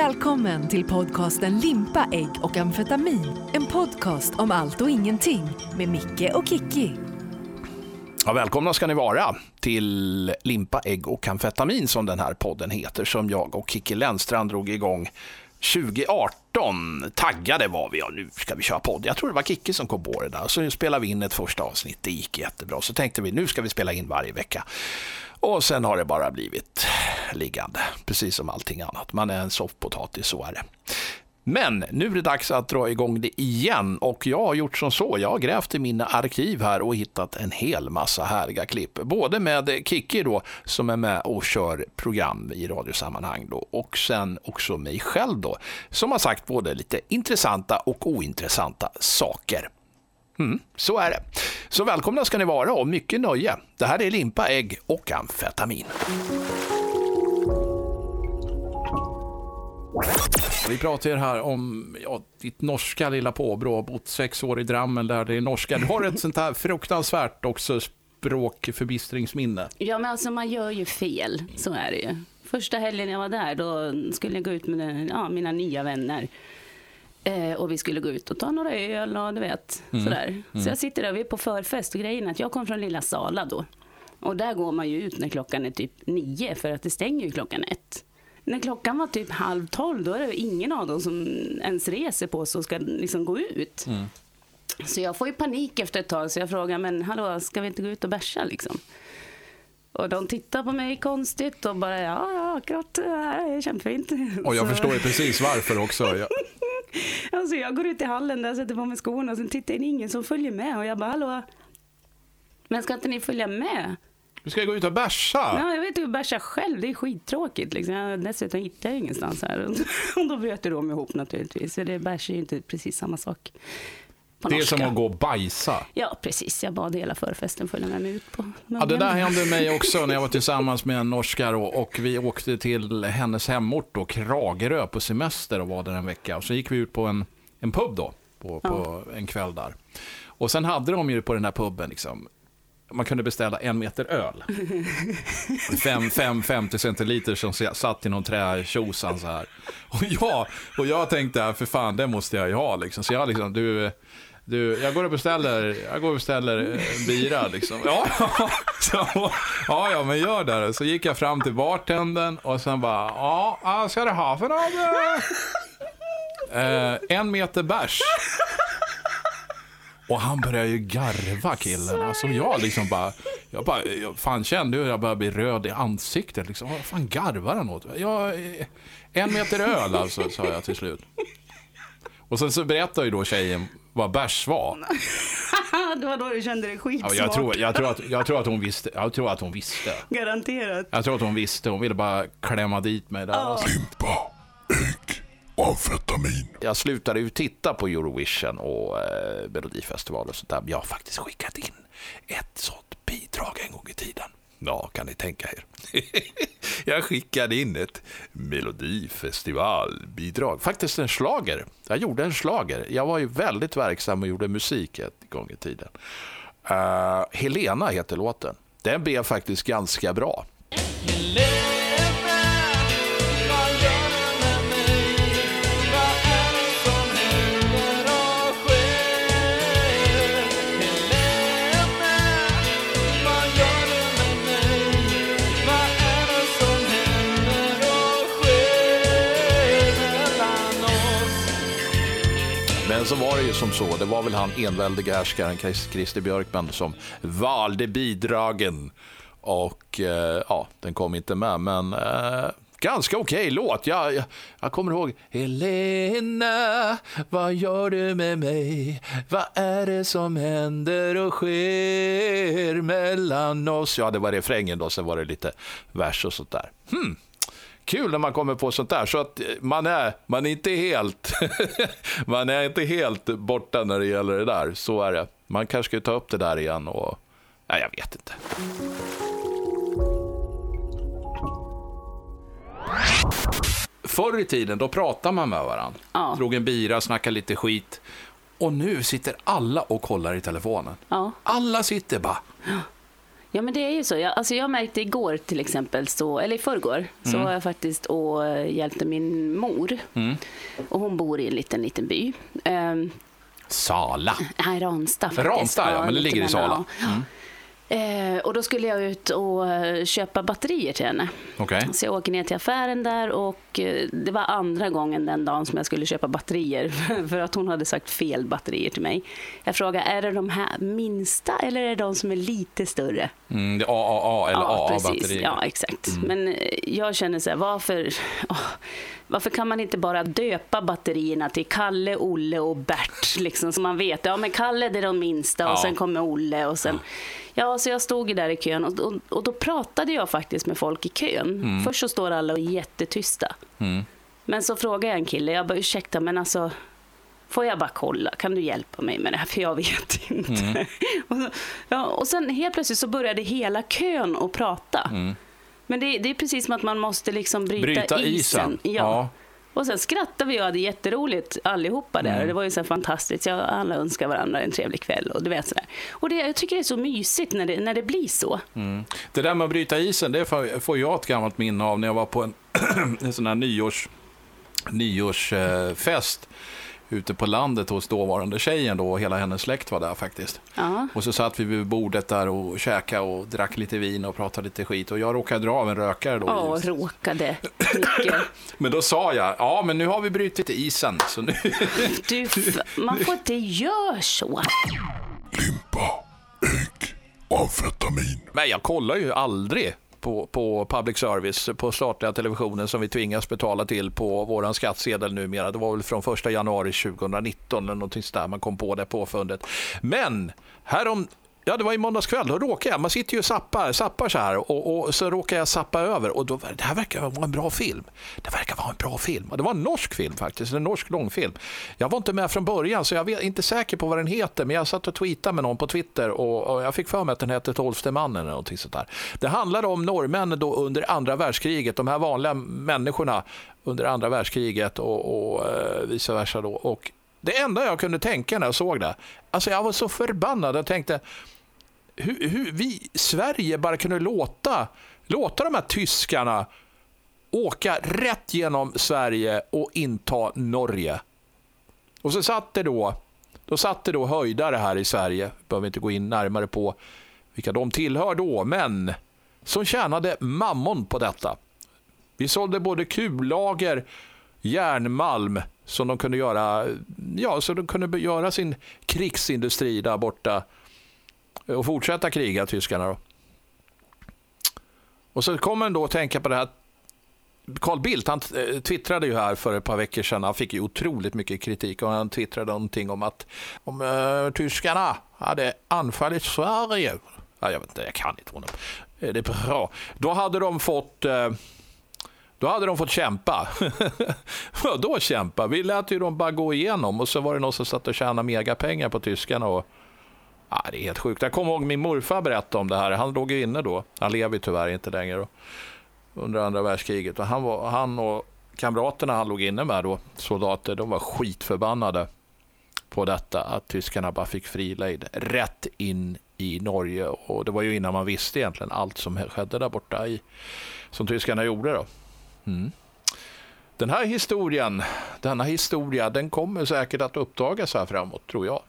Välkommen till podcasten Limpa, ägg och amfetamin. En podcast om allt och ingenting med Micke och Kikki. Ja, välkomna ska ni vara till Limpa, ägg och amfetamin som den här podden heter som jag och Kikki Lennstrand drog igång 2018. Taggade var vi, ja nu ska vi köra podd. Jag tror det var Kikki som kom på det där. Så spelade vi in ett första avsnitt, det gick jättebra. Så tänkte vi nu ska vi spela in varje vecka. Och sen har det bara blivit liggande, precis som allting annat. Man är en soffpotatis, så är det. Men nu är det dags att dra igång det igen och jag har gjort som så. Jag har grävt i mina arkiv här och hittat en hel massa härliga klipp. Både med Kiki då som är med och kör program i radiosammanhang då och sen också mig själv då som har sagt både lite intressanta och ointressanta saker. Mm, så är det. Så välkomna ska ni vara och mycket nöje. Det här är limpa, ägg och amfetamin. Vi pratar här om ja, ditt norska lilla påbrå, bott sex år i Drammen, där det är norska. Du har ett sånt här fruktansvärt också språkförbistringsminne. Ja, men alltså man gör ju fel, så är det ju. Första helgen jag var där, då skulle jag gå ut med ja, mina nya vänner. Eh, och vi skulle gå ut och ta några öl och du vet, mm. sådär. Så mm. jag sitter där, vi är på förfest och grejen är att jag kom från lilla Sala då. Och där går man ju ut när klockan är typ nio, för att det stänger ju klockan ett när klockan var typ halv tolv, då är det ingen av dem som ens reser på sig och ska liksom gå ut. Mm. Så jag får ju panik efter ett tag, så jag frågar, men hallå, ska vi inte gå ut och bärsa liksom? Och de tittar på mig konstigt och bara, ja, ja, akkurat, det här är kämpefint. Och jag så... förstår ju precis varför också. Ja. alltså jag går ut i hallen där, sätter på mig skorna och sen tittar det ingen som följer med och jag bara, hallå, men ska inte ni följa med? Du ska gå ut och bärsa. Ja, jag vet inte bärsa själv. Det är skittråkigt. Liksom. Jag, dessutom hittar jag ingenstans här. Och då bröt de ihop naturligtvis. Så det bärs är ju inte precis samma sak. det är som att gå och bajsa. Ja, precis. Jag bad hela förfesten följa med mig ut på. Ja, det där hände mig också när jag var tillsammans med en norska då, och vi åkte till hennes hemort då, Kragerö på semester och var där en vecka. Och så gick vi ut på en, en pub då, på, på ja. en kväll där. Och sen hade de ju på den här puben liksom, man kunde beställa en meter öl. Fem, fem 50 centiliter som satt i någon trätjosan så här. Och jag, och jag tänkte, ah, för fan, det måste jag ju ha liksom. Så jag liksom, du, du, jag går och beställer, jag går och beställer en bira liksom. Ja, så, ja, ja, men gör det. Så gick jag fram till bartendern och sen bara, ja, vad ska du ha för något? Eh, en meter bärs. Och han börjar ju garva killen. Alltså jag liksom bara, jag bara, jag fan kände hur jag började bli röd i ansiktet liksom. Vad fan garvar han åt? Jag, en meter öl alltså, sa jag till slut. Och sen så berättade ju då tjejen vad bärs var. det var då du kände dig skitsmart. Ja, jag, tror, jag, tror att, jag tror att hon visste. Jag tror att hon visste. Garanterat. Jag tror att hon visste. Hon ville bara klämma dit mig där. Oh. Alltså. Amfetamin. Jag slutade ju titta på Eurovision och eh, Melodifestival och sånt där. Jag har faktiskt skickat in ett sånt bidrag en gång i tiden. Ja, kan ni tänka er. jag skickade in ett Melodifestivalbidrag. Faktiskt en slager. Jag gjorde en slager. Jag var ju väldigt verksam och gjorde musik ett gång i tiden. Uh, Helena heter låten. Den blev faktiskt ganska bra. Helena. Så var det ju som så. Det var väl han enväldiga härskaren Christer Björkman som valde bidragen. Och eh, ja, den kom inte med, men eh, ganska okej okay låt. Jag, jag, jag, kommer ihåg Helena, vad gör du med mig? Vad är det som händer och sker mellan oss? Ja, det var refrängen då, sen var det lite vers och sånt där. Hmm kul när man kommer på sånt där. Så att man är, man är inte helt man är inte helt borta när det gäller det där. Så är det. Man kanske ska ta upp det där igen och ja, jag vet inte. Förr i tiden, då pratade man med varandra. Ja. Drog en bira, snackade lite skit. Och nu sitter alla och kollar i telefonen. Ja. Alla sitter bara Ja, men det är ju så. Jag, alltså jag märkte igår till exempel, så, eller i förrgår, så Mm. var jag faktiskt och eh, hjälpte min mor. Och hon bor i en liten, liten by. Um, Sala. nej, Ransta faktiskt. Ransta, ja, men det ligger i Sala. ja. Eh, och då skulle jag ut och eh, köpa batterier till henne. Okej. Så jag åker ner till affären där och eh, det var andra gången den dagen som jag skulle köpa batterier för att hon hade sagt fel batterier till mig. Jag frågade, är det de här minsta eller är det de som är lite större? Mm, det är AAA eller ja, precis. AA-batteri. Ja, exakt. Men eh, jag känner så här, varför, åh, varför kan man inte bara döpa batterierna till Kalle, Olle och Bert? Liksom, så man vet, ja men Kalle det är de minsta och Ja. sen kommer Olle och sen... Ja, så jag stod ju där i kön och, och, och då pratade jag faktiskt med folk i kön. Först så står alla och är jättetysta. Men så frågade jag en kille, jag bara ursäkta men alltså Får jag bara kolla? Kan du hjälpa mig med det här? För jag vet inte. och, så, ja, och sen helt plötsligt så började hela kön att prata. Men det, det är precis som att man måste liksom bryta, Bryta isen. Ja. Ja. Och sen skrattade vi och hade jätteroligt allihopa där. Det var ju så fantastiskt. Ja, alla önskar varandra en trevlig kväll och du vet sådär. Och det, jag tycker det är så mysigt när det, när det blir så. Det där med att bryta isen, det får jag ett gammalt minne av när jag var på en, en sån här nyårs, nyårsfest ute på landet hos dåvarande tjejen då och hela hennes släkt var där faktiskt. Ja. Och så satt vi vid bordet där och käkade och drack lite vin och pratade lite skit och jag råkade dra av en rökare då. Ja, just. råkade. Men då sa jag, ja men nu har vi brutit isen. Så nu... Du, man får inte göra så. Limpa, ägg, amfetamin. Men jag kollar ju aldrig på, på public service, på statliga televisionen som vi tvingas betala till på vår skattsedel numera. Det var väl från 1 januari 2019 eller någonting sådär man kom på det påfundet. Men härom Ja, det var i måndags kväll. Då råkade jag, man sitter ju och zappar, zappar så här och, och så råkar jag zappa över och då, det här verkar vara en bra film. Det verkar vara en bra film. Och det var en norsk film faktiskt, en norsk långfilm. Jag var inte med från början så jag är inte säker på vad den heter men jag satt och tweetade med någon på Twitter och, och jag fick för mig att den hette Tolfte mannen eller någonting sånt där. Det handlade om norrmännen då under andra världskriget, de här vanliga människorna under andra världskriget och, och eh, vice versa då. Och det enda jag kunde tänka när jag såg det, alltså jag var så förbannad. Jag tänkte, hur, hur vi Sverige bara kunde låta, låta de här tyskarna åka rätt genom Sverige och inta Norge. Och så satt det då, då satt det då höjdare här i Sverige, behöver inte gå in närmare på vilka de tillhör då, men som tjänade mammon på detta. Vi sålde både kullager, järnmalm som de kunde göra, ja, så de kunde göra sin krigsindustri där borta och fortsätta kriga, tyskarna. Då. Och så kommer man då att tänka på det här. Carl Bildt han eh, twittrade ju här för ett par veckor sedan. Han fick ju otroligt mycket kritik och han twittrade någonting om att om uh, tyskarna hade anfallit Sverige. Ja, jag vet inte, jag kan inte honom. Det är bra. Då hade de fått eh, då hade de fått kämpa. Vadå kämpa? Vi lät ju dem bara gå igenom och så var det någon som satt och tjänade megapengar på tyskarna. Och... Ah, det är helt sjukt. Jag kommer ihåg min morfar berättade om det här. Han låg ju inne då. Han lever ju tyvärr inte längre då. Under andra världskriget. Och han, var, han och kamraterna han låg inne med då, soldater, de var skitförbannade på detta. Att tyskarna bara fick fri lejd rätt in i Norge. Och det var ju innan man visste egentligen allt som skedde där borta i, som tyskarna gjorde då. Mm. Den här historien, denna historia, den kommer säkert att uppdagas här framåt, tror jag.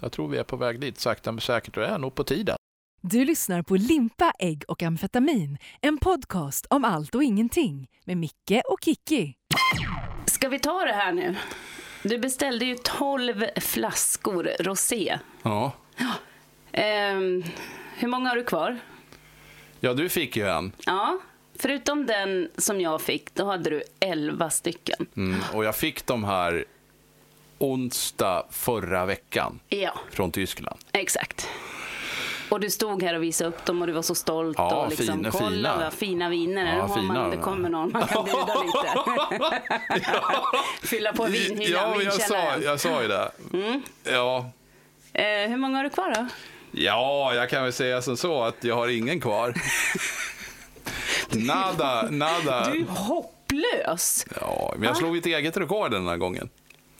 Jag tror vi är på väg dit, sakta men säkert, och det är nog på tiden. Du lyssnar på Limpa, ägg och amfetamin. En podcast om allt och ingenting med Micke och Kiki. Ska vi ta det här nu? Du beställde ju 12 flaskor rosé. Ja. Ehm, hur många har du kvar? Ja, du fick ju en. Ja, förutom den som jag fick, då hade du 11 stycken. Mm, och jag fick de här onsdag förra veckan Ja, från Tyskland. exakt. Och du stod här och visade upp dem och du var så stolt. Ja, och liksom, fina, kolla fina. vad fina viner. Ja, har fina. man, det kommer någon man kan bjuda lite. Fylla på vinhyllan, Ja, jag sa, jag sa ju det. Ja. Eh, hur många har du kvar då? ja, jag kan väl säga som så att jag har ingen kvar. Nada, nada. Du är hopplös. Ja, men jag slog ett eget rekord den här gången.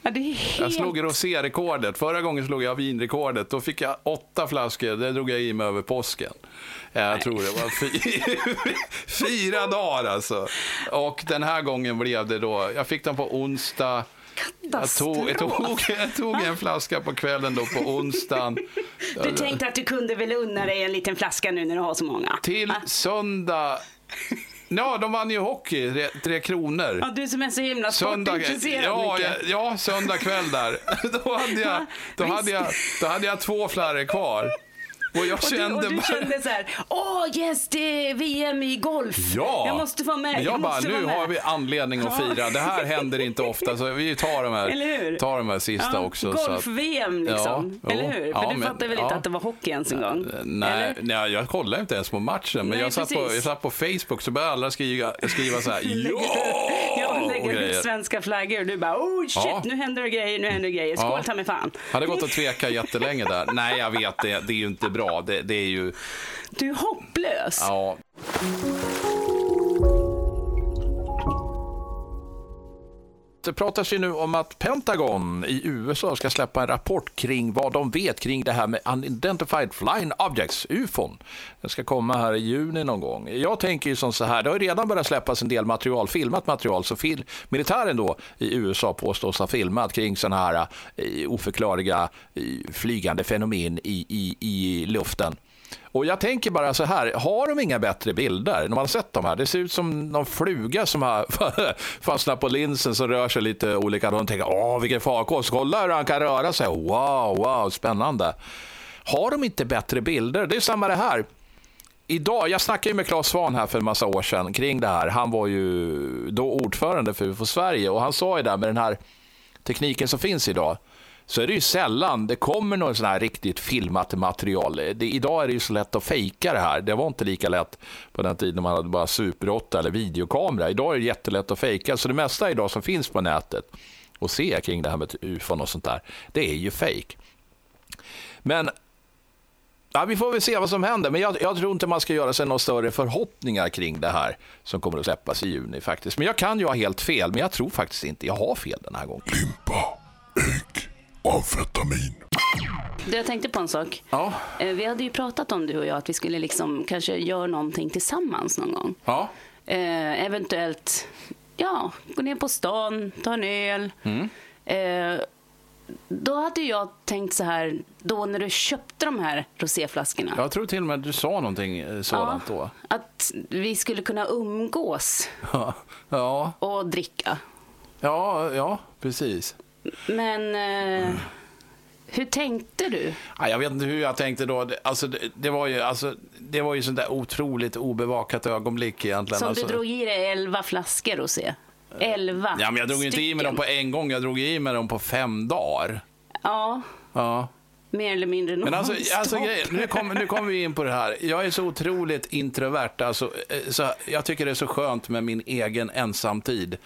Ja, helt... Jag slog rosérekordet. Förra gången slog jag vinrekordet. Då fick jag åtta flaskor. Det drog jag i mig över påsken. Jag tror det var fy... fyra dagar alltså. Och den här gången blev det då... Jag fick den på onsdag. Jag tog, jag, tog, jag tog en flaska på kvällen då på onsdagen. Du tänkte att du kunde väl unna dig en liten flaska nu när du har så många? Till söndag... Ja, de vann ju hockey, tre, kronor. Ja, du som är så himla Söndag, sportintresserad ja, ja, söndag kväll där. Då hade jag, då hade jag, då hade jag två flarror kvar. Och jag Och du, kände och du kände så här, åh yes, det är VM i golf. Ja! Jag måste vara med. Men jag, bara, nu har vi anledning att fira. Det här händer inte ofta, så vi tar de här, tar de här sista Ja, också. så att- Golf-VM liksom. Ja. Eller hur? För Ja, du men- fattar väl inte att det var hockey ens en gång? Nej, nej, jag kollade inte ens på matchen, men Nej, jag, satt på, jag satt på Facebook så började alla skriva, skriva så här, ja! Jag lägger ut svenska flaggor och du bara oh shit Ja. nu händer det grejer, nu händer det grejer. Skål Ja. ta mig fan. Hade gått och tveka jättelänge där. Nej, jag vet det. Det är ju inte bra. Det, det är ju... Du är hopplös. Ja. Det pratas ju nu om att Pentagon i USA ska släppa en rapport kring vad de vet kring det här med Unidentified Flying Objects, UFON. Den ska komma här i juni någon gång. Jag tänker ju som så här, det har ju redan börjat släppas en del material, filmat material, så fil militären då i USA påstås ha filmat kring sådana här eh, oförklarliga eh, flygande fenomen i, i, i luften. Och jag tänker bara så här, har de inga bättre bilder? När man har sett de här, det ser ut som någon fluga som har fastnat på linsen som rör sig lite olika. De tänker, åh vilken farkost, kolla hur han kan röra sig. Wow, wow, spännande. Har de inte bättre bilder? Det är samma det här. Idag, jag snackade ju med Claes Svahn här för en massa år sedan kring det här. Han var ju då ordförande för UFO Sverige och han sa ju där med den här tekniken som finns idag så är det ju sällan det kommer något sån här riktigt filmat material. Det, idag är det ju så lätt att fejka det här. Det var inte lika lätt på den tiden man hade bara Super 8 eller videokamera. Idag är det jättelätt att fejka. Så det mesta idag som finns på nätet och se kring det här med ufon och sånt där, det är ju fejk. Men Ja, vi får väl se vad som händer, men jag, jag, tror inte man ska göra sig några större förhoppningar kring det här som kommer att släppas i juni faktiskt. Men jag kan ju ha helt fel, men jag tror faktiskt inte jag har fel den här gången. Limpa, ägg, amfetamin. Du, jag tänkte på en sak. Ja. Eh, Vi hade ju pratat om du och jag att vi skulle liksom kanske göra någonting tillsammans någon gång. Ja. Eh, eventuellt, ja, gå ner på stan, ta en öl. Mm. Eh, då hade jag tänkt så här, då när du köpte de här roséflaskorna. Jag tror till och med att du sa någonting eh, sådant då. Att vi skulle kunna umgås Ja, ja, och dricka. ja, ja precis. Men eh, hur tänkte du? Ja, jag vet inte hur jag tänkte då. Det, alltså, det, det var ju, alltså, det var ju sånt där otroligt obevakat ögonblick egentligen. Som alltså. du drog i dig elva flaskor rosé. Elva Ja, men jag drog ju inte i mig dem på en gång, jag drog i mig dem på fem dagar. Ja, Ja. mer eller mindre Men alltså, alltså grejen- nu kommer nu kommer vi in på det här. Jag är så otroligt introvert. Alltså, eh, så jag tycker det är så skönt med min egen ensamtid.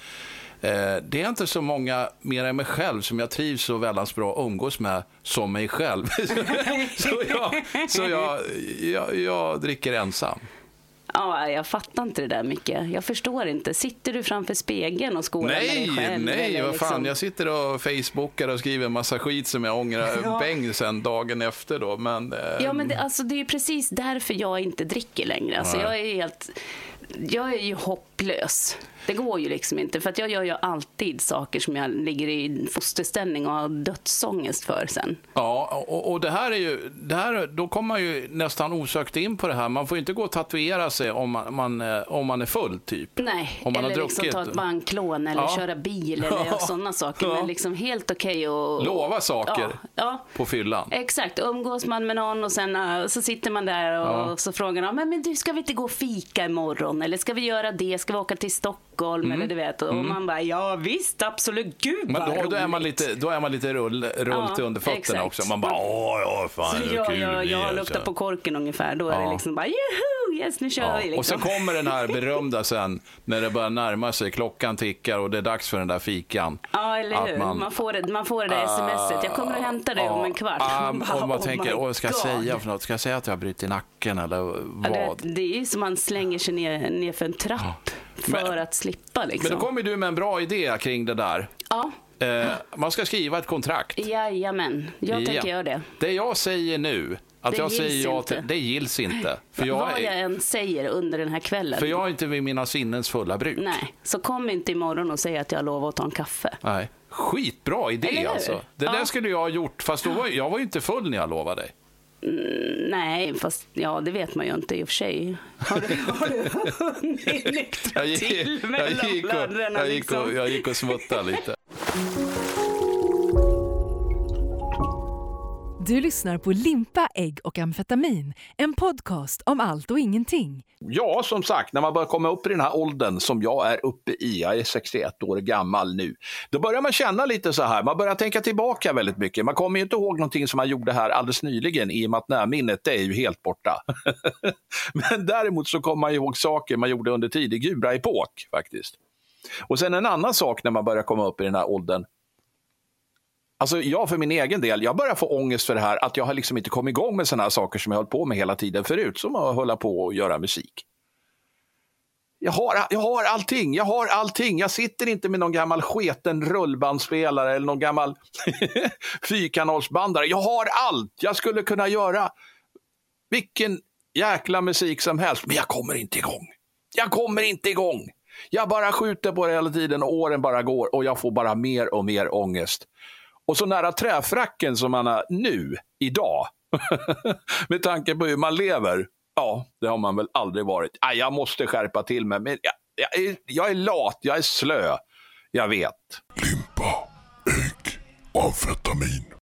Eh, Det är inte så många mer än mig själv som jag trivs så väldans bra att umgås med som mig själv. så jag, så jag, jag, jag dricker ensam. Ja, jag fattar inte det där mycket. Jag förstår inte. Sitter du framför spegeln och skålar med Nej, dig själv? nej, vad fan. liksom- Jag sitter och facebookar och skriver en massa skit som jag ångrar Ja. bäng sen dagen efter då. Men, eh, Ja, men det, alltså, det är precis därför jag inte dricker längre. Alltså, Nej. jag är helt... Jag är ju hopplös. Det går ju liksom inte, för att jag gör ju alltid saker som jag ligger i fosterställning och har dödsångest för sen. Ja, och, och det här är ju, det här, då kommer man ju nästan osökt in på det här. Man får inte gå och tatuera sig om man, man, eh, om man är full, typ. Nej, Om man har eller liksom druckit. ta ett banklån eller Ja. köra bil eller Ja. sådana saker. Ja. Men liksom helt okej och... Lova saker Ja, på fyllan. Exakt, umgås man med någon och sen uh, så sitter man där och så frågar de, men, men du ska vi inte gå och fika imorgon? Eller ska vi göra det? Ska vi åka till Stockholm? Eller du vet, och man bara, ja visst, absolut, gud Mm. Men då, då, är man roligt." lite, då är man lite rull, rullt Ja, under fötterna exakt. också. Man bara, åh, ja, fan, Så jag, kul. jag, jag är luktar så." på korken ungefär, då är Ja. det liksom bara, juhu, yes nu kör Ja. vi. Liksom. Och så kommer den här berömda sen, när det börjar närma sig, klockan tickar och det är dags för den där fikan. Ja, eller hur? man- Man, får det, man får det där smset. Jag kommer att hämta dig om en kvart. Ja, Man bara, och man oh tänker, åh, ska jag säga för något? Ska jag säga att jag har brutit nacken eller Ja, vad? det, det är ju som man slänger sig ner, ner för en trapp för Men- att slippa. Liksom. Men då kommer du med en bra idé kring det där. Ja, Eh, man ska skriva ett kontrakt. Jajamän, jag Ja. tänker göra det. Det jag säger nu, att Det jag säger ja inte. till, det gills inte. För jag, Vad jag än säger under den här kvällen. för jag är inte vid mina sinnens fulla bruk. Nej, så kom inte imorgon och säg att jag lovar att ta en kaffe. Nej. Skitbra idé alltså. Det där Ja. skulle jag ha gjort, fast då var, jag var ju inte full när jag lovade dig. Nej, fast ja, det vet man ju inte i och för sig. Har du, har du hunnit nyktra Jag till jag mellan gick, och, bladderna jag gick, och, liksom? jag gick och smuttade lite. Du lyssnar på Limpa, ägg och amfetamin. En podcast om allt och ingenting. Ja, som sagt, när man börjar komma upp i den här åldern som jag är uppe i, jag är 61 år gammal nu, då börjar man känna lite så här, man börjar tänka tillbaka väldigt mycket. Man kommer ju inte ihåg någonting som man gjorde här alldeles nyligen i och med att närminnet är ju helt borta. Men däremot så kommer man ihåg saker man gjorde under tidig Gura-epok faktiskt. Och sen en annan sak när man börjar komma upp i den här åldern, Alltså jag för min egen del, jag börjar få ångest för det här att jag har liksom inte kommit igång med sådana här saker som jag höll på med hela tiden förut, som att hålla på och göra musik. Jag har, jag har allting, jag har allting. Jag sitter inte med någon gammal sketen rullbandspelare eller någon gammal fyrkanalsbandare. Jag har allt. Jag skulle kunna göra vilken jäkla musik som helst, men jag kommer inte igång. Jag kommer inte igång. Jag bara skjuter på det hela tiden och åren bara går och jag får bara mer och mer ångest. Och så nära träfracken som man är nu, idag, med tanke på hur man lever, ja, det har man väl aldrig varit. Ah, jag måste skärpa till mig, men jag, jag, är, jag är lat, jag är slö, jag vet. Limpa, ägg amfetamin.